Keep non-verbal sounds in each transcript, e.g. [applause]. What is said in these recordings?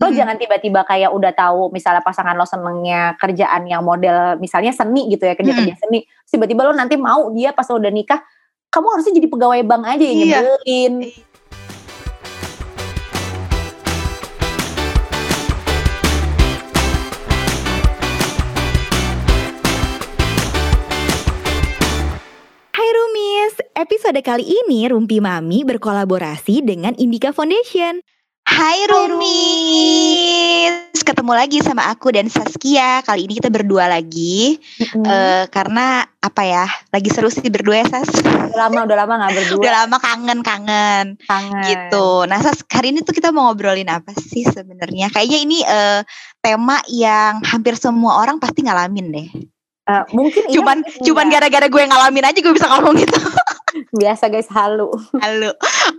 lo Hmm. jangan tiba-tiba kayak udah tahu misalnya pasangan lo senengnya kerjaan yang model misalnya seni gitu ya kerja kerja seni Terus tiba-tiba lo nanti mau dia pas lo udah nikah kamu harusnya jadi pegawai bank aja yang Iya. nyebelin Hai Rumis, episode kali ini Rumpi Mami berkolaborasi dengan Indika Foundation. Hai Rumis, ketemu lagi sama aku dan Saskia. Kali ini kita berdua lagi Mm-mm. Eh, karena apa ya? Lagi seru sih berdua ya Sas. udah lama udah lama nggak berdua Udah lama kangen-kangen kangen gitu. Nah Sas, hari ini tuh kita mau ngobrolin apa sih sebenarnya? Kayaknya ini eh, tema yang hampir semua orang pasti ngalamin deh. Eh, mungkin iya, Cuman mungkin cuman gara-gara gue ngalamin aja gue bisa ngomong gitu. [laughs] biasa guys halu Halo.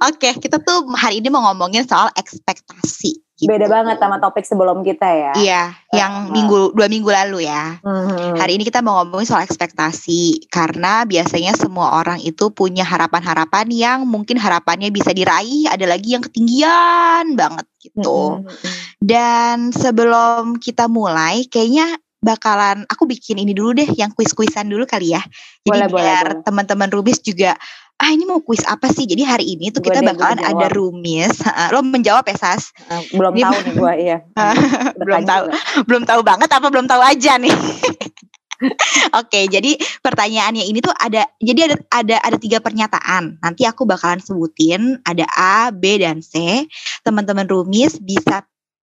Oke, kita tuh hari ini mau ngomongin soal ekspektasi. gitu. beda banget sama topik sebelum kita ya Iya, yang Uh, minggu dua minggu lalu ya. Mhm. Hari ini kita mau ngomongin soal ekspektasi karena biasanya semua orang itu punya harapan-harapan yang mungkin harapannya bisa diraih, ada lagi yang ketinggian banget gitu. Mhm. Dan sebelum kita mulai, kayaknya bakalan aku bikin ini dulu deh, yang kuis-kuisan dulu kali ya. Jadi Boleh, biar teman-teman Rubis juga ah ini mau kuis apa sih? Jadi hari ini tuh Gua kita bakalan ada Rumis. Lo menjawab ya Sas? Eh, belum Ini- tahu nih gue iya [laughs] belum tahu. belum tahu banget apa belum tahu aja nih. [laughs] Oke, jadi pertanyaannya ini tuh ada jadi ada ada ada tiga pernyataan. Nanti aku bakalan sebutin ada A, B dan C. Teman-teman Rumis bisa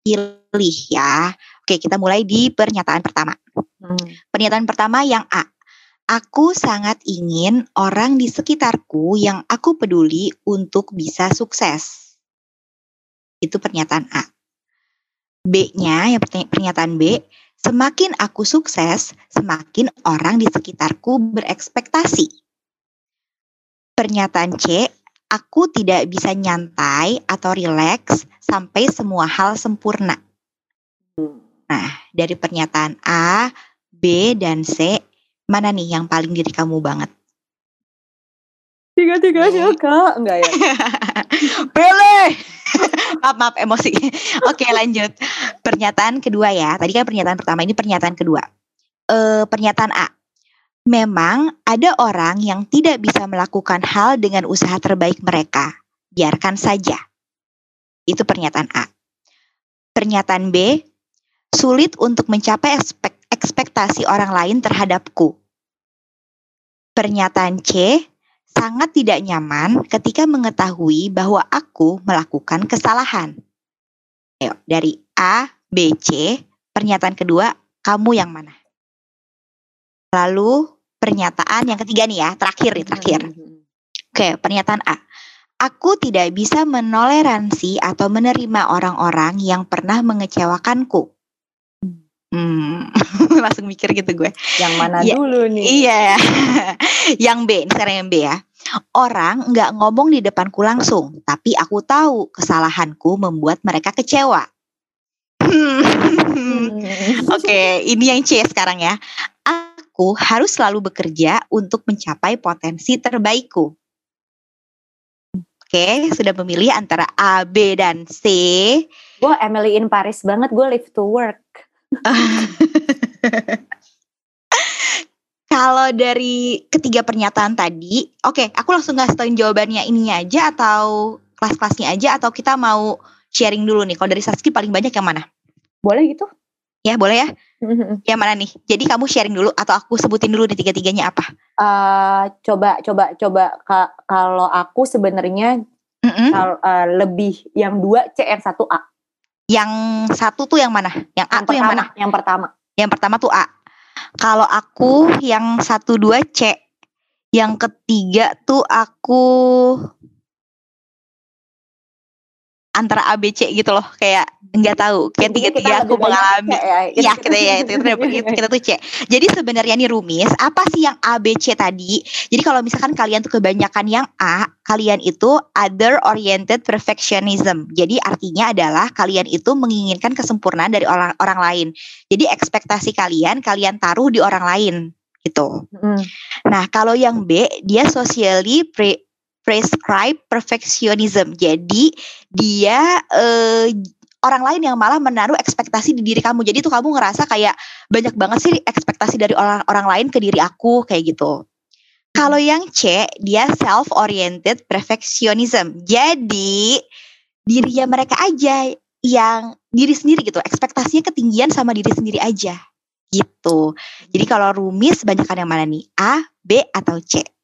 pilih ya. Oke, kita mulai di pernyataan pertama. Hmm. Pernyataan pertama yang A. Aku sangat ingin orang di sekitarku yang aku peduli untuk bisa sukses. Itu pernyataan A. B-nya, yang pernyataan B, semakin aku sukses, semakin orang di sekitarku berekspektasi. Pernyataan C, aku tidak bisa nyantai atau rileks sampai semua hal sempurna. Nah, dari pernyataan A, B, dan C, mana nih yang paling diri kamu banget? tiga-tiganya kak enggak ya [laughs] Pilih! [laughs] maaf, maaf, emosi. [laughs] Oke, lanjut. Pernyataan kedua ya. Tadi kan pernyataan pertama, ini pernyataan kedua. Eh, pernyataan A. Memang ada orang yang tidak bisa melakukan hal dengan usaha terbaik mereka. Biarkan saja. Itu pernyataan A. Pernyataan B. Sulit untuk mencapai ekspek- ekspektasi orang lain terhadapku. Pernyataan C sangat tidak nyaman ketika mengetahui bahwa aku melakukan kesalahan. Ayo, dari A, B, C, pernyataan kedua, kamu yang mana? Lalu pernyataan yang ketiga nih ya, terakhir nih, terakhir. Mhm. Oke, pernyataan A. Aku tidak bisa menoleransi atau menerima orang-orang yang pernah mengecewakanku. Hmm, [laughs] langsung mikir gitu gue. yang mana Iya. dulu nih Iya. [laughs] yang B, ini sekarang yang B ya. Orang nggak ngomong di depanku langsung, tapi aku tahu kesalahanku membuat mereka kecewa. Hmm. [laughs] Oke, ini yang C sekarang ya. Aku harus selalu bekerja untuk mencapai potensi terbaikku. Oke, sudah memilih antara A, B, dan C. gue Emily in Paris banget gue live to work [laughs] Kalau dari ketiga pernyataan tadi, oke, aku langsung ngasih tauin jawabannya ininya aja atau kelas-kelasnya aja atau kita mau sharing dulu nih. Kalau dari Saski paling banyak yang mana? boleh gitu Ya boleh ya? Yang mana nih? Jadi kamu sharing dulu atau aku sebutin dulu nih tiga-tiganya apa? Eh, coba coba coba Ka- kalau aku sebenarnya kal- eh, lebih yang dua C yang satu A Yang satu tuh yang mana? Yang A yang tuh yang mana? yang pertama Yang pertama tuh A. Kalau aku yang satu dua C. Yang ketiga tuh aku antara A B C gitu loh kayak nggak tahu kayak tiga tiga aku mengalami ya. Iya kita ya itu kita, kita, kita tuh C. Jadi sebenarnya nih Rumis, apa sih yang A B C tadi? Jadi kalau misalkan kalian tuh kebanyakan yang A, kalian itu other oriented perfectionism. Jadi artinya adalah kalian itu menginginkan kesempurnaan dari orang orang lain. Jadi ekspektasi kalian kalian taruh di orang lain gitu. Mm. Nah, kalau yang B, dia socially pre prescribed perfectionism. Jadi dia eh, orang lain yang malah menaruh ekspektasi di diri kamu. Jadi tuh kamu ngerasa kayak banyak banget sih ekspektasi dari orang orang lain ke diri aku kayak gitu. Kalau yang C, dia self oriented perfectionism. Jadi dirinya mereka aja yang diri sendiri gitu, ekspektasinya ketinggian sama diri sendiri aja gitu. Jadi kalau rumis banyakkan yang mana nih? A, B atau C?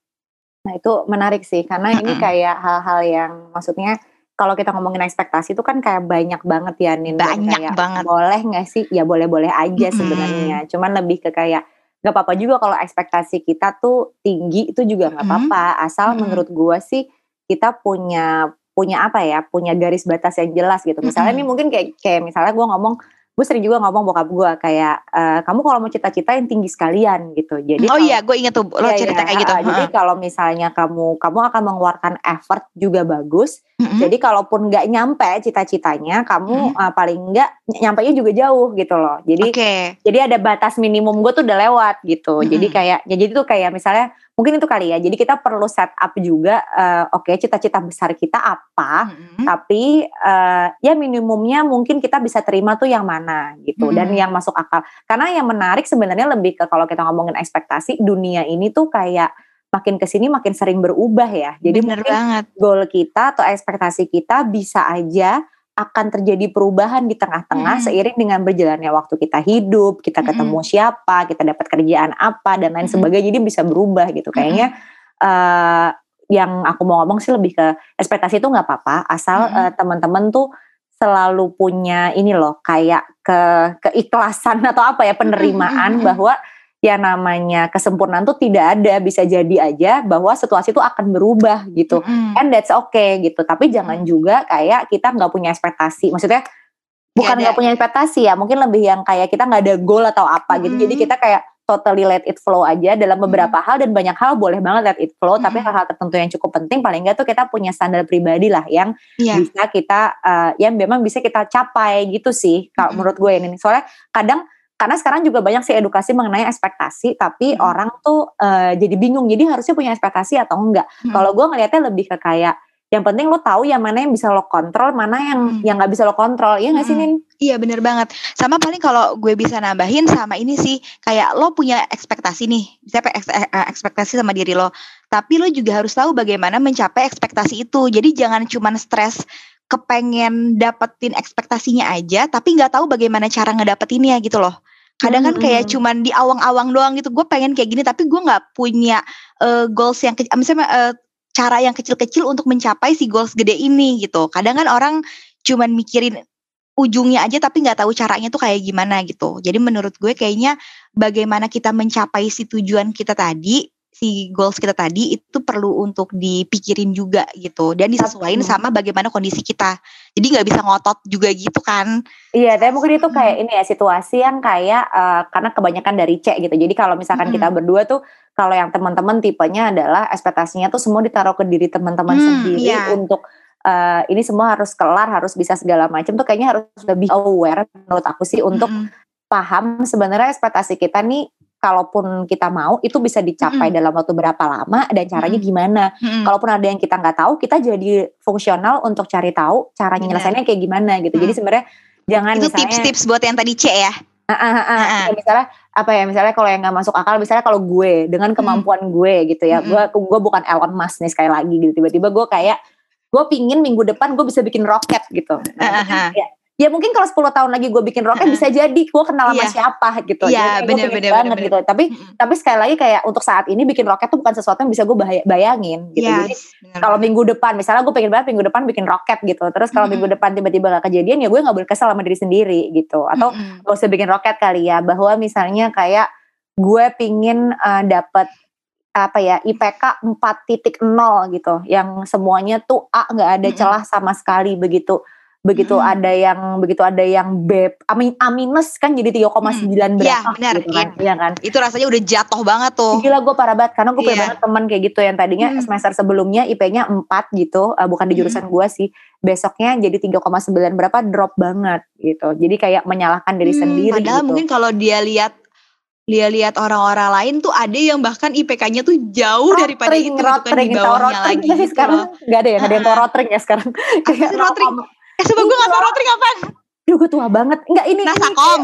Nah itu menarik sih karena ini kayak hal-hal yang maksudnya kalau kita ngomongin ekspektasi itu kan kayak banyak banget ya Nin. Banyak kayak, banget. Boleh gak sih? Ya boleh-boleh aja sebenarnya. Cuman lebih ke kayak gak apa-apa juga kalau ekspektasi kita tuh tinggi itu juga gak Mm-mm. apa-apa. Asal Mm-mm. menurut gua sih kita punya punya apa ya? Punya garis batas yang jelas gitu. Misalnya Mm-mm. nih mungkin kayak kayak misalnya gua ngomong gue sering juga ngomong bokap gue kayak "Eh, kamu kalau mau cita-cita yang tinggi sekalian gitu jadi oh iya, gue inget tuh lo Iya, cerita iya, kayak gitu. ah, Jadi kalau misalnya kamu kamu akan mengeluarkan effort juga bagus. Mm-mm. Jadi kalaupun nggak nyampe cita-citanya, kamu Hmm. uh, paling nggak nyampainya juga jauh gitu loh. Jadi Oke. jadi ada batas minimum gue tuh udah lewat gitu. Jadi Mm-mm. kayak ya jadi tuh kayak misalnya mungkin itu kali ya. Jadi kita perlu set up juga. eh, Oke, cita-cita besar kita apa? Mm-mm. Tapi eh, ya minimumnya mungkin kita bisa terima tuh yang mana gitu dan Hmm. yang masuk akal. Karena yang menarik sebenarnya lebih ke kalau kita ngomongin ekspektasi dunia ini tuh kayak makin ke sini makin sering berubah ya. Jadi Bener mungkin banget. goal kita atau ekspektasi kita bisa aja akan terjadi perubahan di tengah-tengah Mm-mm. seiring dengan berjalannya waktu kita hidup, kita ketemu siapa, kita dapat kerjaan apa dan lain Mm-mm. sebagainya. Jadi bisa berubah gitu. Kayaknya eh, yang aku mau ngomong sih lebih ke ekspektasi itu nggak apa-apa, asal eh, teman-teman tuh selalu punya ini loh kayak ke keikhlasan atau apa ya penerimaan bahwa ya namanya kesempurnaan tuh tidak ada bisa jadi aja bahwa situasi itu akan berubah gitu. Mm-mm. and that's okay gitu. Tapi jangan juga kayak kita nggak punya ekspektasi. Maksudnya bukan ada. nggak punya ekspektasi ya mungkin lebih yang kayak kita nggak ada goal atau apa gitu. Jadi kita kayak totally let it flow aja dalam beberapa hal dan banyak hal boleh banget let it flow tapi Mm-mm. hal-hal tertentu yang cukup penting paling nggak tuh kita punya standar pribadi lah yang Iya. bisa kita eh, yang memang bisa kita capai gitu sih kalau menurut gue ini. Soalnya kadang karena sekarang juga banyak sih edukasi mengenai ekspektasi tapi Mm-mm. orang tuh eh, jadi bingung jadi harusnya punya ekspektasi atau enggak Mm-mm. kalau gue ngelihatnya lebih ke kayak yang penting lo tahu yang mana yang bisa lo kontrol mana yang Mm. yang nggak bisa lo kontrol iya nggak sih Mm-mm. Nin Iya bener banget. Sama paling kalau gue bisa nambahin sama ini sih kayak lo punya ekspektasi nih, eks- eh, eh, ekspektasi sama diri lo. Tapi lo juga harus tahu bagaimana mencapai ekspektasi itu. Jadi jangan cuman stres kepengen dapetin ekspektasinya aja, tapi nggak tahu bagaimana cara ngedapetinnya gitu loh. Kadang kan kayak Mm-mm. cuman di awang-awang doang gitu. Gue pengen kayak gini, tapi gue nggak punya eh, goals yang kecil. Misalnya eh, cara yang kecil-kecil untuk mencapai si goals gede ini gitu. Kadang kan orang cuman mikirin ujungnya aja tapi nggak tahu caranya tuh kayak gimana gitu. Jadi menurut gue kayaknya bagaimana kita mencapai si tujuan kita tadi, si goals kita tadi itu perlu untuk dipikirin juga gitu dan disesuaikan sama bagaimana kondisi kita. Jadi nggak bisa ngotot juga gitu kan. Iya, tapi mungkin itu kayak ini ya situasi yang kayak eh, karena kebanyakan dari C gitu. Jadi kalau misalkan Mm-mm. kita berdua tuh kalau yang teman-teman tipenya adalah ekspektasinya tuh semua ditaruh ke diri teman-teman Hmm, sendiri iya. untuk eh, ini semua harus kelar, harus bisa segala macam tuh kayaknya harus lebih aware menurut aku sih untuk Mm-mm. paham sebenarnya ekspektasi kita nih kalaupun kita mau itu bisa dicapai Mm-mm. dalam waktu berapa lama dan caranya Mm-mm. gimana. Mm-mm. Kalaupun ada yang kita nggak tahu, kita jadi fungsional untuk cari tahu caranya nyelesainnya kayak gimana gitu. Jadi Mm. sebenarnya jangan itu tips-tips buat yang tadi C ya. Ah, ah. Ah, ah. Kayak misalnya apa ya misalnya kalau yang nggak masuk akal misalnya kalau gue dengan kemampuan gue gitu ya Mm-mm. gue gue bukan Elon Musk nih sekali lagi gitu tiba-tiba gue kayak gue pingin minggu depan gue bisa bikin roket gitu Nah, Ah, kan ah. ya, ya mungkin kalau 10 tahun lagi gue bikin roket bisa jadi gue kenal sama Iya. siapa gitu. Iya, Jadi gue bener, pengen bener, banget bener, gitu. Tapi Mm-mm. tapi sekali lagi kayak untuk saat ini bikin roket tuh bukan sesuatu yang bisa gue bayangin gitu. Jadi Yes, bener kalau minggu depan misalnya gue pengen banget minggu depan bikin roket gitu. Terus kalau Mm-mm. minggu depan tiba-tiba gak kejadian ya gue nggak boleh kesel sama diri sendiri gitu. Atau Mm-mm. gak usah bikin roket kali ya bahwa misalnya kayak gue pingin uh, dapat apa ya IPK 4.0 gitu. Yang semuanya tuh A nggak ada celah sama sekali begitu begitu Mm-mm. ada yang begitu ada yang B amin A minus kan jadi 3,9 Iya, berapa benar. gitu kan iya kan itu rasanya udah jatuh banget tuh. Gila gue parah banget karena gue punya Iya. banget temen kayak gitu yang tadinya Hmm. semester sebelumnya IP-nya 4 gitu uh, bukan di Hmm. jurusan gue sih besoknya jadi 3,9 berapa drop banget gitu jadi kayak menyalahkan diri Hmm, sendiri Padahal gitu mungkin kalau dia lihat dia lihat orang-orang lain tuh ada yang bahkan IPK-nya tuh jauh daripada Rotring, itu [laughs] gitu kan rotring, di bawahnya rotring lagi gitu sekarang loh. nggak ada ya nggak ada yang rotring ya sekarang [laughs] sih rotring? Eh sebab gue gak tau rotring apaan Duh gue tua banget. Enggak ini. Nasakom.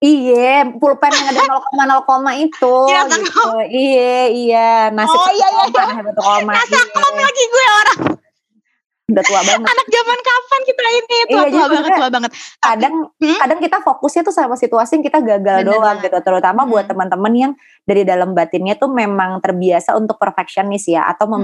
Iya, pulpen yang ada 0,0 itu. Iya, gitu. Iya, iya. Nasib Oh, iya, iya, iya. Koma. Nasakom Iya. lagi gue orang Udah tua banget. anak zaman kapan kita ini tua, Iya, tua banget tua banget. kadang Hmm? kadang kita fokusnya tuh sama situasi yang kita gagal Bener doang banget. gitu terutama buat Hmm. teman-teman yang dari dalam batinnya tuh memang terbiasa untuk perfectionist ya atau Hmm.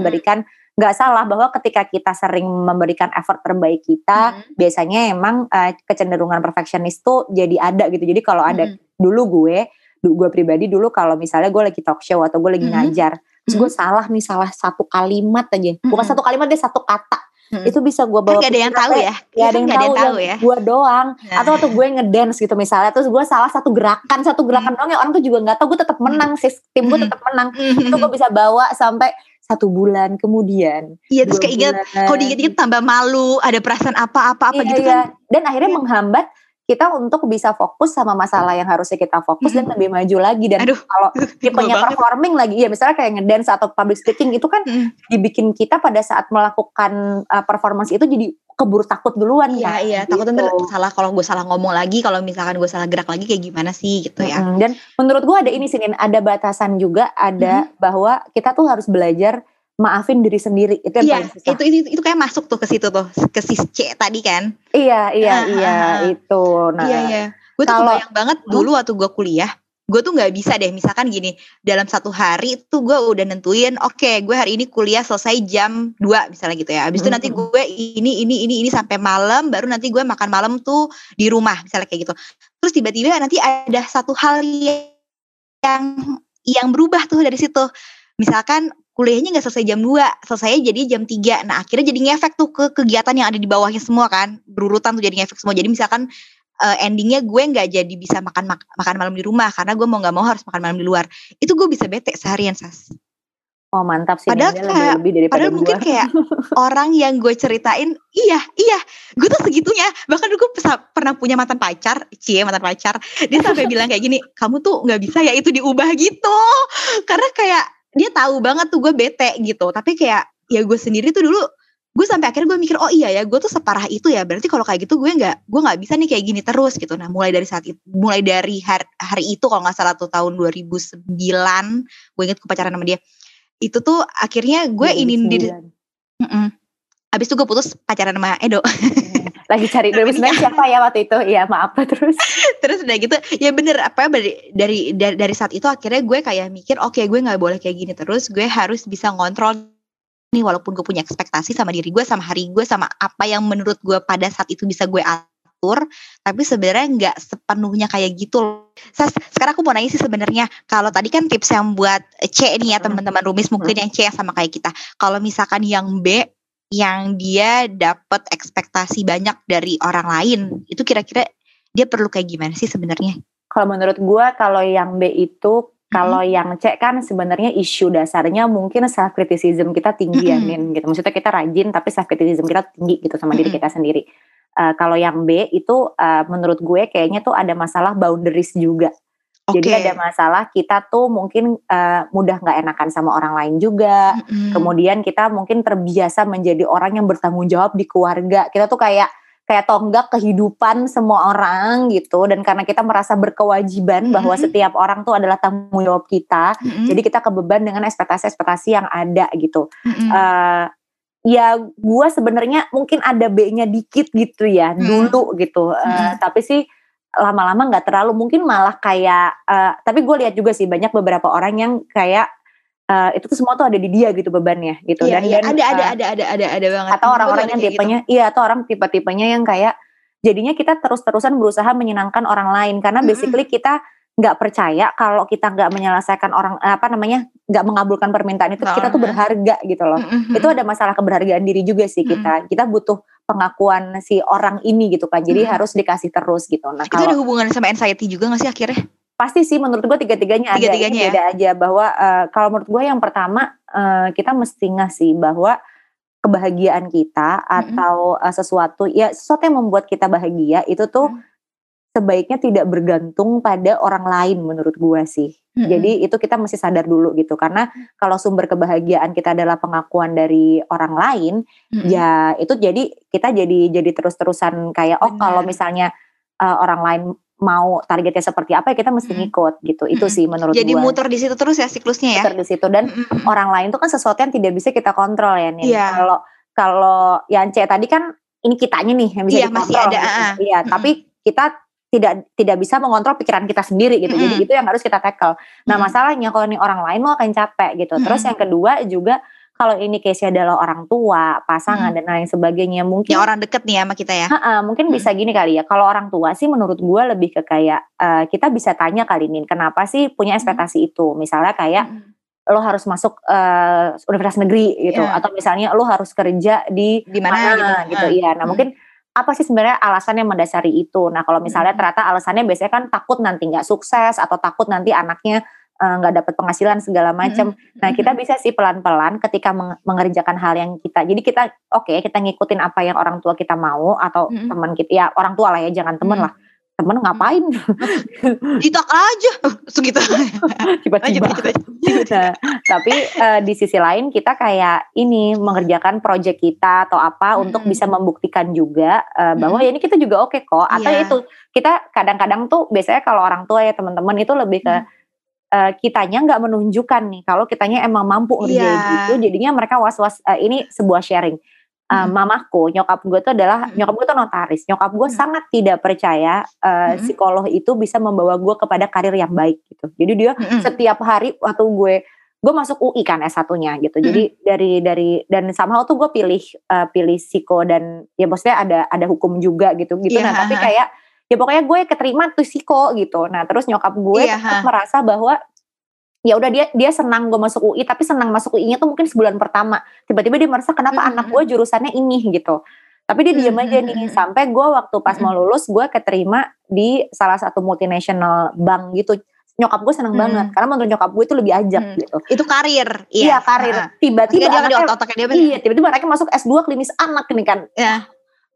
Nggak salah bahwa ketika kita sering memberikan effort terbaik kita Hmm. biasanya emang eh, kecenderungan perfectionist tuh jadi ada gitu jadi kalau ada Hmm. dulu gue gue pribadi dulu kalau misalnya gue lagi talk show atau gue lagi Hmm. ngajar terus gue salah nih salah satu kalimat aja bukan Hmm. satu kalimat deh satu kata Hmm. itu bisa gue Kan bawa gak ada yang tahu ya. ya ada kan yang nggak tahu, tahu yang ya. gue doang Nah. atau waktu gue ngedance gitu misalnya terus gue salah satu gerakan satu gerakan doang ya orang tuh juga nggak tahu gue tetap menang sih tim gue Hmm. tetap menang itu gue bisa bawa sampai satu bulan kemudian Iya terus keinget kalau diinget-inget tambah malu, ada perasaan apa-apa apa Iya, gitu iya. kan. dan akhirnya Iya. menghambat kita untuk bisa fokus sama masalah yang harusnya kita fokus dan lebih maju lagi dan Aduh, kalau [laughs] tipenya performing lagi ya misalnya kayak ngedance atau public speaking itu kan Mm. dibikin kita pada saat melakukan uh, performance itu jadi keburu takut duluan Iya kan iya, takut gitu. ntar salah kalau gue salah ngomong lagi, kalau misalkan gue salah gerak lagi kayak gimana sih gitu ya. Mm-mm. Dan menurut gua ada ini sih, ada batasan juga, ada bahwa kita tuh harus belajar maafin diri sendiri. Itu yang Iya, paling susah. itu, itu itu kayak masuk tuh ke situ tuh, ke si C tadi kan. Iya, iya, Ah, iya, ah, itu. Nah, iya iya. Gue tuh kebayang banget dulu waktu gue kuliah, gue tuh nggak bisa deh. Misalkan gini, dalam satu hari tuh gue udah nentuin, oke, gue hari ini kuliah selesai jam 2 misalnya gitu ya. Abis itu nanti Mm-mm. gue ini ini ini ini sampai malam, baru nanti gue makan malam tuh di rumah misalnya kayak gitu. Terus tiba-tiba nanti ada satu hal yang yang berubah tuh dari situ. Misalkan kuliahnya nggak selesai jam 2, selesai jadi jam 3. Nah, akhirnya jadi ngefek tuh ke kegiatan yang ada di bawahnya semua kan. Berurutan tuh jadi ngefek semua. Jadi misalkan eh, endingnya gue nggak jadi bisa makan mak- makan malam di rumah karena gue mau nggak mau harus makan malam di luar. Itu gue bisa bete seharian sas. oh mantap sih, Padahal kayak- lebih, lebih daripada Padahal gua. mungkin kayak [laughs] orang yang gue ceritain, iya iya, gue tuh segitunya. Bahkan gue pernah punya mantan pacar, cie mantan pacar. Dia sampai [laughs] bilang kayak gini, kamu tuh nggak bisa ya itu diubah gitu. Karena kayak dia tahu banget tuh gue bete gitu. Tapi kayak ya gue sendiri tuh dulu gue sampai akhirnya gue mikir oh iya ya gue tuh separah itu ya berarti kalau kayak gitu gue nggak gue nggak bisa nih kayak gini terus gitu nah mulai dari saat itu mulai dari hari, hari itu kalau nggak salah tuh tahun 2009 gue inget gue pacaran sama dia itu tuh akhirnya gue ini diri 2009. Mm-mm. Abis itu gue putus pacaran sama Edo [laughs] Lagi cari 2009 siapa ya waktu itu? Iya maaf [laughs] terus. Terus udah gitu Ya bener apa dari, dari dari dari saat itu akhirnya gue kayak mikir Oke gue gak boleh kayak gini terus Gue harus bisa ngontrol nih Walaupun gue punya ekspektasi sama diri gue Sama hari gue Sama apa yang menurut gue pada saat itu bisa gue atur Tapi sebenarnya nggak sepenuhnya kayak gitu loh. Sas, sekarang aku mau nanya sih sebenarnya Kalau tadi kan tips yang buat C nih ya teman-teman rumis Mungkin yang C yang sama kayak kita Kalau misalkan yang B yang dia dapat ekspektasi banyak dari orang lain itu kira-kira dia perlu kayak gimana sih sebenarnya? Kalau menurut gua kalau yang B itu kalau yang C kan sebenarnya isu dasarnya mungkin self criticism kita tinggi ya Mm-mm. Nin gitu. Maksudnya kita rajin tapi self criticism kita tinggi gitu sama diri Mm-mm. kita sendiri. Eh, kalau yang B itu eh, menurut gue kayaknya tuh ada masalah boundaries juga. Oke. Jadi ada masalah kita tuh mungkin eh, mudah nggak enakan sama orang lain juga. Mm-mm. Kemudian kita mungkin terbiasa menjadi orang yang bertanggung jawab di keluarga. Kita tuh kayak kayak tonggak kehidupan semua orang gitu. Dan karena kita merasa berkewajiban bahwa Mhm. setiap orang tuh adalah tanggung jawab kita, Mm-mm. jadi kita kebeban dengan ekspektasi-ekspektasi yang ada gitu. Mm-mm. Eh, ya gue sebenarnya mungkin ada B-nya dikit gitu ya Hmm. dulu gitu. Eh, Hmm. Tapi sih lama-lama nggak terlalu mungkin malah kayak. eh, tapi gue lihat juga sih banyak beberapa orang yang kayak eh, itu tuh semua tuh ada di dia gitu bebannya gitu. Iya, dan iya, dan ada, ada, eh, ada, ada, ada, ada banget. atau orang-orang yang ada gitu. tipenya iya atau orang tipe-tipenya yang kayak jadinya kita terus-terusan berusaha menyenangkan orang lain karena basically kita nggak percaya kalau kita nggak menyelesaikan orang apa namanya nggak mengabulkan permintaan itu kita tuh berharga gitu loh Mm-mm. itu ada masalah keberhargaan diri juga sih kita kita butuh pengakuan si orang ini gitu kan jadi Mm-mm. harus dikasih terus gitu nah itu ada kalau hubungan sama anxiety juga gak sih akhirnya? Pasti sih menurut gue tiga-tiganya ada Tiga-tiganya ya? beda aja bahwa eh, kalau menurut gue yang pertama eh, kita mesti ngasih bahwa kebahagiaan kita atau eh, sesuatu ya sesuatu yang membuat kita bahagia itu tuh Mm. sebaiknya tidak bergantung pada orang lain menurut gue sih Mm-mm. jadi itu kita mesti sadar dulu gitu karena kalau sumber kebahagiaan kita adalah pengakuan dari orang lain Mm-mm. ya itu jadi kita jadi jadi terus-terusan kayak oh Benar. kalau misalnya uh, orang lain mau targetnya seperti apa ya kita mesti ngikut gitu. Itu sih menurut Jadi gua. muter di situ terus ya siklusnya ya. Muter di situ dan Mm-mm. orang lain tuh kan sesuatu yang tidak bisa kita kontrol ya nih. Iya. Kalau kalau yang C tadi kan ini kitanya nih yang bisa Iya, masih dikontrol. ada, gitu. ah. Iya, Mm-mm. tapi kita tidak tidak bisa mengontrol pikiran kita sendiri gitu. Jadi Mm-mm. itu yang harus kita tackle. Nah, Mm-mm. masalahnya kalau ini orang lain lo akan capek gitu. Terus Mm-mm. yang kedua juga kalau ini case adalah orang tua, pasangan dan lain sebagainya mungkin Ya orang deket nih sama kita ya. Ha-ha, mungkin bisa gini kali ya. Kalau orang tua sih menurut gue lebih ke kayak eh, kita bisa tanya kali nih, kenapa sih punya ekspektasi itu? Misalnya kayak lo harus masuk eh, universitas negeri gitu, Iya. atau misalnya lo harus kerja di Di mana gitu. gitu. Ah. Iya. Nah Hmm. mungkin apa sih sebenarnya alasan yang mendasari itu? Nah kalau misalnya Hmm. ternyata alasannya biasanya kan takut nanti nggak sukses atau takut nanti anaknya eh, nggak dapat penghasilan segala macam. Nah, kita bisa sih pelan-pelan ketika meng- mengerjakan hal yang kita. Jadi kita oke, kita ngikutin apa yang orang tua kita mau atau Mm-mm. teman kita ya orang tua lah ya, jangan temen Mm. lah. Temen ngapain? Ditok aja. [laughs] Segitu. [laughs] Tiba-tiba. Nah, [laughs] tapi eh, di sisi lain kita kayak ini mengerjakan proyek kita atau apa untuk Mm-mm. bisa membuktikan juga eh, bahwa ya ini kita juga oke kok. Atau Iya. itu kita kadang-kadang tuh biasanya kalau orang tua ya teman-teman itu lebih ke Mm. Eh, kitanya nggak menunjukkan nih kalau kitanya emang mampu ngerjain Iya. itu jadinya mereka was-was eh, ini sebuah sharing Eh, Mm. mamaku nyokap gue tuh adalah Mm. nyokap gue tuh notaris nyokap gue Mm. sangat tidak percaya eh, Mm. psikolog itu bisa membawa gue kepada karir yang baik gitu jadi dia Mm-mm. setiap hari waktu gue gue masuk UI kan S1-nya gitu. Jadi dari dari dan somehow tuh gue pilih eh, pilih psiko dan ya maksudnya ada ada hukum juga gitu gitu. Iya, Nah, tapi kayak ya pokoknya gue keterima tuh psiko gitu. Nah, terus nyokap gue Iya, tetap ha. merasa bahwa ya udah dia dia senang gue masuk UI tapi senang masuk UI-nya tuh mungkin sebulan pertama. Tiba-tiba dia merasa kenapa Mm, anak mm, gue jurusannya ini gitu. Tapi dia diam Mm, aja nih sampai gue waktu pas mau lulus gue keterima di salah satu multinational bank gitu. Nyokap gue seneng Mm. banget karena menurut nyokap gue itu lebih ajak Mm. gitu. Itu karir. Iya, karir. Ha-ha. Tiba-tiba dia di anaknya, dia bener. iya, tiba-tiba anaknya masuk S2 klinis anak ini kan. Ya.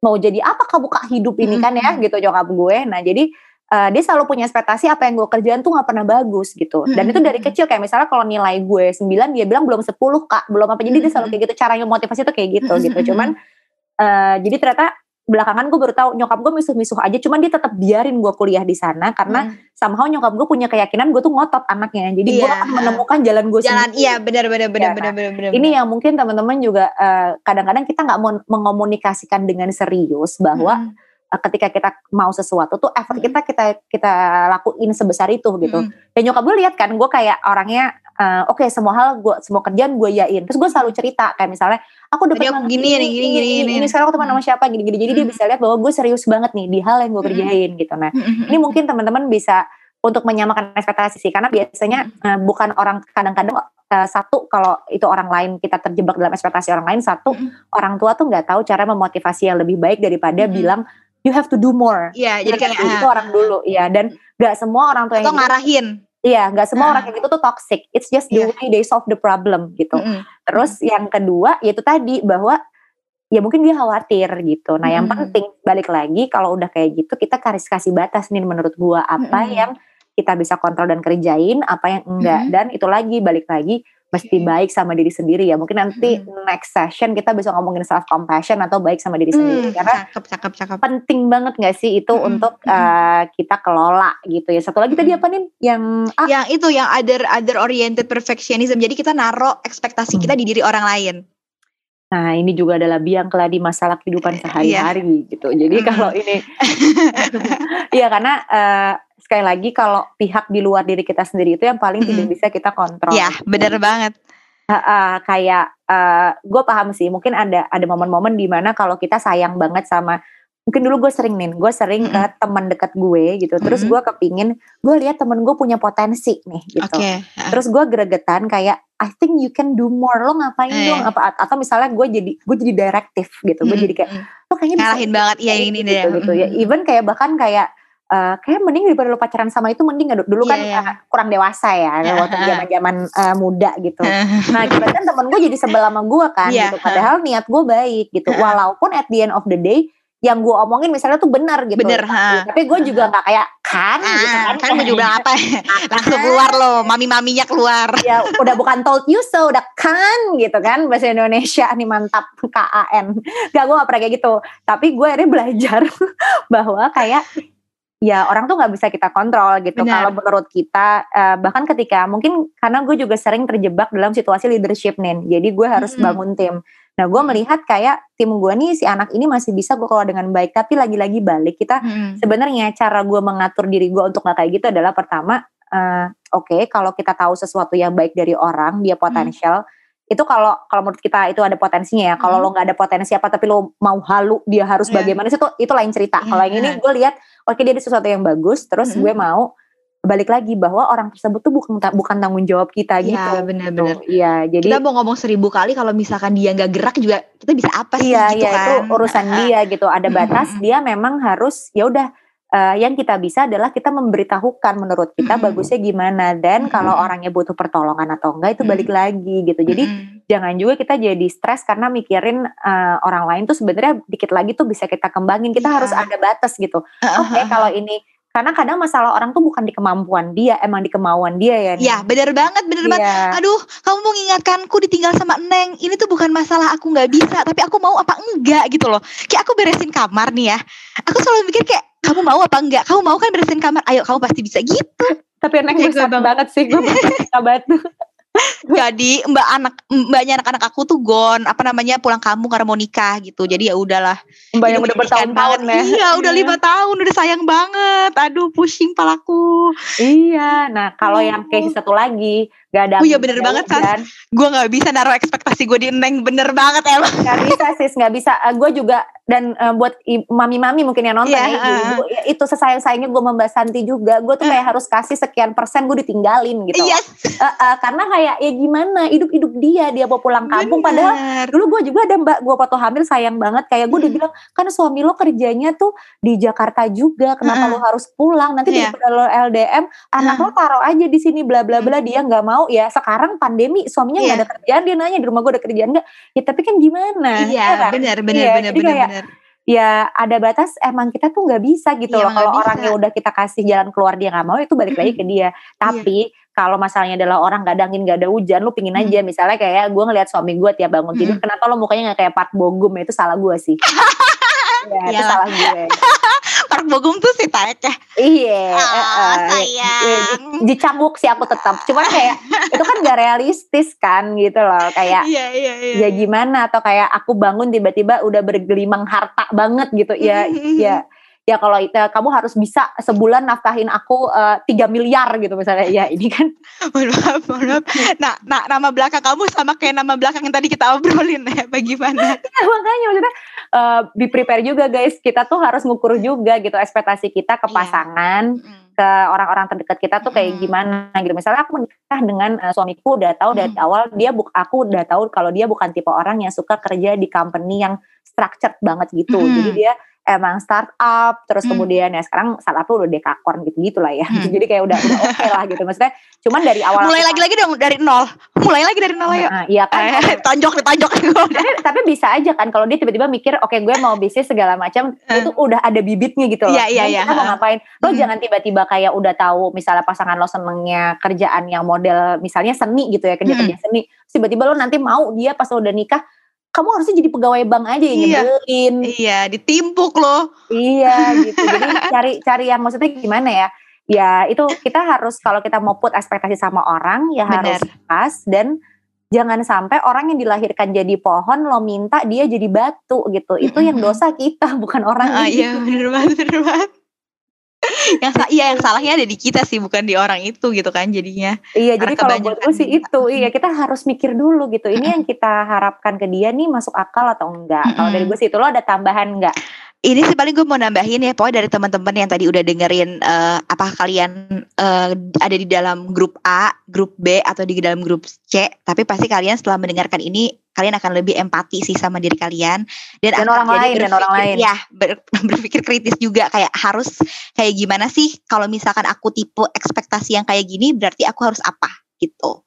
Mau jadi apa kamu kak hidup ini kan ya gitu nyokap gue. Nah, jadi eh, dia selalu punya ekspektasi apa yang gue kerjain tuh gak pernah bagus gitu. Dan itu dari kecil kayak misalnya kalau nilai gue 9 dia bilang belum 10 kak, belum apa. Jadi dia selalu kayak gitu caranya motivasi tuh kayak gitu gitu. Cuman eh, jadi ternyata belakangan gue baru tahu nyokap gue misuh-misuh aja cuman dia tetap biarin gue kuliah di sana karena Mm. somehow nyokap gue punya keyakinan gue tuh ngotot anaknya. Jadi gue Iya. akan menemukan jalan gue Jalan sendiri. iya benar benar benar Iya, benar benar ini yang mungkin teman-teman juga eh, kadang-kadang kita nggak mau mengomunikasikan dengan serius bahwa Mm, eh, ketika kita mau sesuatu tuh effort kita kita kita lakuin sebesar itu gitu mm, dan nyokap gue lihat kan gue kayak orangnya eh, oke semua hal gue semua kerjaan gue yain terus gue selalu cerita kayak misalnya aku aku mandat gini, ini, nih, gini, gini, ini, gini. sekarang aku teman sama siapa gini gini jadi dia Mm. bisa lihat bahwa gue serius banget nih di hal yang gue Mm. kerjain gitu nah ini mungkin teman-teman bisa untuk menyamakan ekspektasi sih karena biasanya eh, bukan orang kadang-kadang eh, satu kalau itu orang lain kita terjebak dalam ekspektasi orang lain satu Mm. orang tua tuh nggak tahu cara memotivasi yang lebih baik daripada Mm. bilang you have to do more Iya, jadi Iya kayak itu orang dulu ya dan nggak semua orang tua yang gitu, ngarahin. iya nggak semua Ah. orang kayak gitu tuh toxic it's just the Iya. way they solve the problem gitu Mm, mm. terus yang kedua yaitu tadi bahwa ya mungkin dia khawatir gitu nah yang Mm. penting balik lagi kalau udah kayak gitu kita kasih kasih batas nih menurut gua apa Mm-mm. yang kita bisa kontrol dan kerjain apa yang enggak Mm. dan itu lagi balik lagi mesti Oke. baik sama diri sendiri ya mungkin nanti next session kita bisa ngomongin self compassion atau baik sama diri sendiri Hmm, karena cakep cakep cakep. penting banget gak sih itu Mm-mm, untuk mm-mm. uh, kita kelola gitu ya. Satu lagi tadi Mm-mm. apa nih yang ah, Yang itu yang other other oriented perfectionism. Jadi kita naruh ekspektasi Hmm. kita di diri orang lain. Nah ini juga adalah biang keladi masalah kehidupan sehari-hari gitu. Jadi Mm. kalau ini [laughs] Iya karena uh, sekali lagi kalau pihak di luar diri kita sendiri itu yang paling tidak Mm-mm. bisa kita kontrol. Ya, bener banget. Uh, kayak gue paham sih mungkin ada ada momen-momen di mana kalau kita sayang banget sama mungkin dulu gue sering nih gue sering ke teman dekat gue gitu. Terus Mm-mm. gue kepingin gue lihat temen gue punya potensi nih gitu. Oke. terus gue gregetan kayak I think you can do more. Lo ngapain Eh. dong? Apa atau misalnya gue jadi gue jadi direktif gitu. Gue Mm, jadi kayak mm. lo kayaknya bisa Ngalahin banget gitu, ini gitu, deh. gitu. Ya even kayak bahkan kayak eh, kayak mending daripada lo pacaran sama itu mending nggak? Dulu Iya, kan iya. eh, kurang dewasa ya Iya, waktu ha. zaman zaman muda gitu. Nah kebetulan temen gue jadi sebelah sama gue kan Iya, gitu. padahal niat gue baik gitu. Walaupun at the end of the day yang gue omongin misalnya tuh benar gitu Bener, ha. tapi gue juga nggak kayak kan gitu Ah, kan kan gue juga apa [laughs] langsung keluar loh, mami-maminya keluar. ya udah bukan told you so udah kan gitu kan bahasa Indonesia nih mantap KAN gak gue gak pernah kayak gitu tapi gue akhirnya belajar [laughs] bahwa kayak ya orang tuh nggak bisa kita kontrol gitu. Kalau menurut kita uh, bahkan ketika mungkin karena gue juga sering terjebak dalam situasi leadership nih. Jadi gue harus Mm-mm. bangun tim. Nah gue melihat kayak tim gue nih si anak ini masih bisa gue kelola dengan baik. Tapi lagi-lagi balik kita Mm-mm. sebenarnya cara gue mengatur diri gue untuk nggak kayak gitu adalah pertama eh, oke kalau kita tahu sesuatu yang baik dari orang dia potensial itu kalau kalau menurut kita itu ada potensinya ya kalau Hmm. lo nggak ada potensi apa tapi lo mau halu dia harus Iya. bagaimana itu itu lain cerita Iya, kalau yang ini iya. gue lihat oke dia ada sesuatu yang bagus terus Mm-mm. gue mau balik lagi bahwa orang tersebut tuh bukan bukan tanggung jawab kita gitu Iya benar-benar. Iya jadi Kita mau ngomong seribu kali kalau misalkan dia nggak gerak juga kita bisa apa sih Iya, gitu iya kan? itu urusan dia gitu. Ada batas, dia memang harus ya udah eh, yang kita bisa adalah kita memberitahukan menurut kita Mm, bagusnya gimana dan Mm, kalau orangnya butuh pertolongan atau enggak itu Mm. balik lagi gitu. Jadi jangan juga kita jadi stres karena mikirin eh, orang lain tuh sebenarnya dikit lagi tuh bisa kita kembangin. Kita Iya. harus ada batas gitu. Oke, kalau ini karena kadang masalah orang tuh bukan di kemampuan dia, emang di kemauan dia ya. Iya benar banget benar banget. Iya. Aduh, kamu mau mengingatkanku ditinggal sama Neng. Ini tuh bukan masalah aku nggak bisa, tapi aku mau apa enggak gitu loh. Kayak aku beresin kamar nih ya. Aku selalu mikir kayak kamu mau apa enggak? Kamu mau kan beresin kamar? Ayo, kamu pasti bisa gitu. [laughs] Tapi Neng besar banget. banget sih gue [laughs] banget. Jadi mbak anak mbaknya anak-anak aku tuh gon apa namanya pulang kampung karena mau nikah gitu. Jadi ya udahlah. Mbak yang udah bertahun-tahun ya. Iya, udah lima tahun, udah sayang banget. Aduh, pusing palaku. Iya, nah kalau yang case satu lagi gak ada Oh iya, bener banget, Sas. hujan, Gue nggak bisa naruh ekspektasi gue di Neng bener banget emang. nggak bisa sis nggak bisa Eh, gue juga dan eh, buat mami-mami mungkin yang nonton Iya, ya ibu-ibu, ya, itu sesayang-sayangnya gue Mbak Santi juga gue tuh kayak harus kasih sekian persen gue ditinggalin gitu Iya, Eh, eh, karena kayak ya gimana hidup-hidup dia dia mau pulang kampung padahal dulu gue juga ada mbak gue foto hamil sayang banget kayak gue udah Hmm. bilang kan suami lo kerjanya tuh di Jakarta juga kenapa Heeh. lo harus pulang nanti Iya. daripada lo LDM anak Heeh. lo taruh aja di sini bla bla bla dia nggak mau ya sekarang pandemi suaminya nggak Iya. ada kerjaan dia nanya di rumah gue ada kerjaan nggak? Ya tapi kan gimana? Iya, Ya kan? benar benar Iya, benar jadi benar kayak benar. ya ada batas emang kita tuh nggak bisa gitu Iya, loh. kalau nggak orangnya udah kita kasih jalan keluar dia nggak mau itu balik lagi ke dia. Tapi kalau masalahnya adalah orang gak ada angin gak ada hujan lu pingin Hmm. aja misalnya kayak gue ngeliat suami gue tiap bangun tidur Hmm. kenapa lo mukanya gak kayak Park Bogum? Ya itu salah gue sih. [laughs] Ya, itu salah gue Park Bogum tuh si Taek ya. iya Ah, eh, eh, sayang. iya, di- dicambuk sih aku tetap cuman kayak [laughs] itu kan gak realistis kan gitu loh kayak Iya iya iya. ya gimana atau kayak aku bangun tiba-tiba udah bergelimang harta banget gitu ya [laughs] ya ya kalau itu kamu harus bisa sebulan nafkahin aku eh, tiga miliar gitu misalnya ya ini kan [laughs] Mohon maaf, mohon maaf. Nah, nah, nama belakang kamu sama kayak nama belakang yang tadi kita obrolin ya, bagaimana? [laughs] Ya, makanya maksudnya eh, be prepare juga guys kita tuh harus ngukur juga gitu ekspektasi kita ke Iya. pasangan ke orang-orang terdekat kita tuh kayak Mm. gimana gitu misalnya aku menikah dengan eh, suamiku udah tahu dari Mm. awal dia buk aku udah tahu kalau dia bukan tipe orang yang suka kerja di company yang structured banget gitu Mm. jadi dia emang startup terus Mm. kemudian ya sekarang startup tuh udah dekakorn gitu gitulah ya Mm. [laughs] jadi kayak udah udah oke [laughs] lah gitu maksudnya cuman dari awal Mulai aku- lagi-lagi dong dari nol. Mulai lagi dari nol ayo. Nah, iya kan Eh, [laughs] tonjok nih, tonjok tapi, tapi bisa aja kan kalau dia tiba-tiba mikir oke gue mau bisnis segala macam Eh. itu udah ada bibitnya gitu loh. Iya, iya, Dan iya. kita mau ngapain? Lo Hmm. jangan tiba-tiba kayak udah tahu misalnya pasangan lo senengnya kerjaan yang model misalnya seni gitu ya kerja kerja seni. Terus tiba-tiba lo nanti mau dia pas lo udah nikah kamu harusnya jadi pegawai bank aja yang Iya. nyebelin. Iya, ditimpuk loh. iya gitu. Jadi [laughs] cari cari yang maksudnya gimana ya? Ya itu kita harus kalau kita mau put ekspektasi sama orang ya harus Benar. pas dan jangan sampai orang yang dilahirkan jadi pohon lo minta dia jadi batu gitu. Itu yang dosa kita bukan orang Ah, itu. iya, bener banget, bener banget. [laughs] yang iya yang salahnya ada di kita sih bukan di orang itu gitu kan jadinya Iya, jadi kalau buat gue sih kebanyakan. itu, iya kita harus mikir dulu gitu. Ini [laughs] yang kita harapkan ke dia nih masuk akal atau enggak? Kalau dari gue sih itu lo ada tambahan enggak? Ini sih paling gue mau nambahin ya pokoknya dari teman-teman yang tadi udah dengerin eh, apa kalian eh, ada di dalam grup A, grup B atau di dalam grup C, tapi pasti kalian setelah mendengarkan ini kalian akan lebih empati sih sama diri kalian dan, Dan orang lain, dan orang lain. ya ber- [laughs] berpikir kritis juga kayak harus kayak gimana sih kalau misalkan aku tipe ekspektasi yang kayak gini berarti aku harus apa gitu.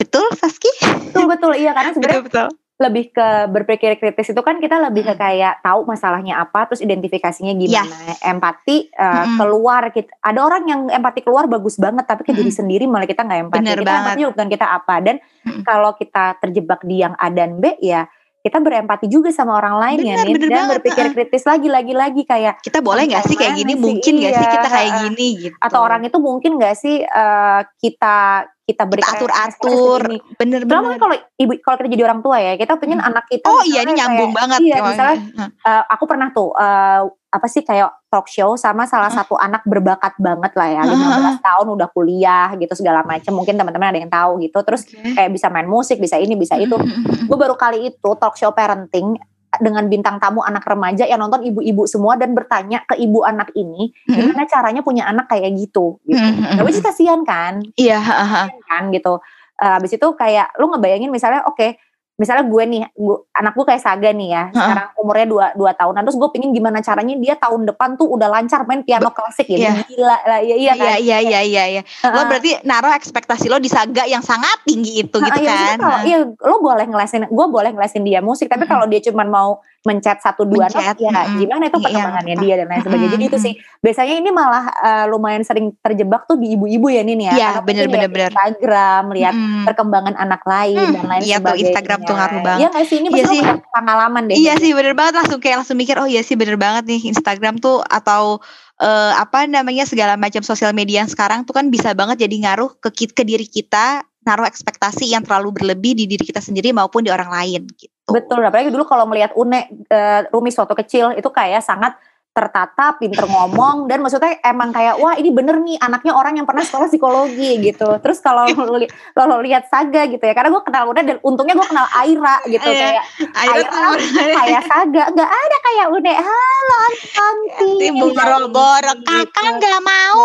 Betul Saski? Betul betul iya karena [laughs] sebenarnya betul. Lebih ke berpikir kritis itu kan kita lebih ke Mm. kayak tahu masalahnya apa terus identifikasinya gimana empati uh, Mm-mm. keluar kita ada orang yang empati keluar bagus banget tapi ke diri sendiri malah kita nggak empati Bener kita empati bukan kita apa dan Mm-mm. kalau kita terjebak di yang A dan B ya kita berempati juga sama orang lain ya Benar, nih dan banget, berpikir kritis lagi lagi lagi kayak Kita boleh nggak sih kayak gini? sih? Mungkin nggak sih Iya, kita kayak gini gitu? atau orang itu mungkin nggak sih eh, kita kita ekspresi atur-atur. Bener-bener. kan kalau ibu kalau kita jadi orang tua ya kita pengen Hmm. anak kita Oh iya ini nyambung kayak- banget. iya misalnya eh, aku pernah tuh eh, apa sih kayak talk show sama salah satu anak berbakat banget lah ya Heeh, 15 tahun udah kuliah gitu segala macam mungkin teman-teman ada yang tahu gitu terus Oke. kayak bisa main musik bisa ini bisa itu [laughs] gue baru kali itu talk show parenting dengan bintang tamu anak remaja yang nonton ibu-ibu semua dan bertanya ke ibu anak ini Mm-mm. gimana caranya punya anak kayak gitu gitu. Nah, which is kasihan kan, Iya, heeh. kan gitu. Eh, habis itu kayak lu ngebayangin misalnya oke misalnya gue nih gue, anak gue kayak Saga nih ya sekarang umurnya dua, dua tahunan terus gue pingin gimana caranya dia tahun depan tuh udah lancar main piano klasik ya iya. gila lah ya, iya kan Iya, iya, iya, iya, iya. Lo Heeh. berarti naruh ekspektasi lo di saga yang sangat tinggi itu gitu iya, maksudnya kan? kalau iya lo boleh ngelesin gue boleh ngelesin dia musik tapi kalau dia cuma mau mencet satu dua not Mencet, ya mm-mm. gimana itu Iya, perkembangannya apa. dia dan lain sebagainya jadi itu sih biasanya ini malah eh, lumayan sering terjebak tuh di ibu-ibu ya Nin ya Iya, mungkin bener, bener, bener. Instagram lihat Mm-mm. perkembangan anak lain Hmm, dan lain iya tuh, sebagainya Instagram tuh ngaruh banget. iya sih ini Iya sih. pengalaman deh Iya sih bener banget langsung kayak langsung mikir oh iya sih bener banget nih Instagram tuh atau eh, apa namanya segala macam sosial media yang sekarang tuh kan bisa banget jadi ngaruh ke ke diri kita naruh ekspektasi yang terlalu berlebih di diri kita sendiri maupun di orang lain gitu. Betul, apalagi dulu kalau melihat Une eh, Rumis waktu kecil itu kayak sangat tertata, pinter ngomong dan maksudnya emang kayak wah ini bener nih anaknya orang yang pernah sekolah psikologi gitu. Terus kalau [laughs] li- lo lo lihat Saga gitu ya, karena gue kenal Une dan untungnya gue kenal Aira gitu Iya. kayak Akhirnya Aira kayak Saga nggak ada kayak Une. Halo Anti. boro-boro kakak nggak mau.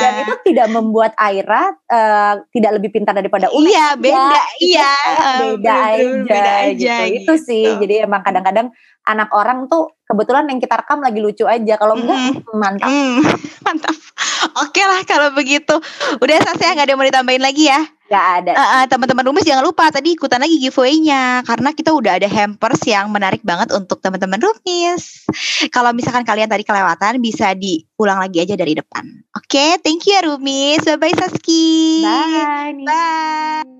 Dan Ah. itu tidak membuat Aira eh, tidak lebih pintar daripada Une. Iya beda, Itu iya beda bener, aja, beda gitu. aja Itu sih. gitu. Jadi emang kadang-kadang anak orang tuh kebetulan yang kita rekam lagi lucu aja. Kalau enggak mantap. Hmm, [laughs] mantap. Oke lah kalau begitu. Udah selesai nggak ada yang mau ditambahin lagi ya? Gak ada. Eh, eh, teman-teman Rumis jangan lupa tadi ikutan lagi giveaway-nya karena kita udah ada hampers yang menarik banget untuk teman-teman Rumis. Kalau misalkan kalian tadi kelewatan bisa diulang lagi aja dari depan. Oke, thank you ya Rumis. Bye bye Saski. Bye. Bye.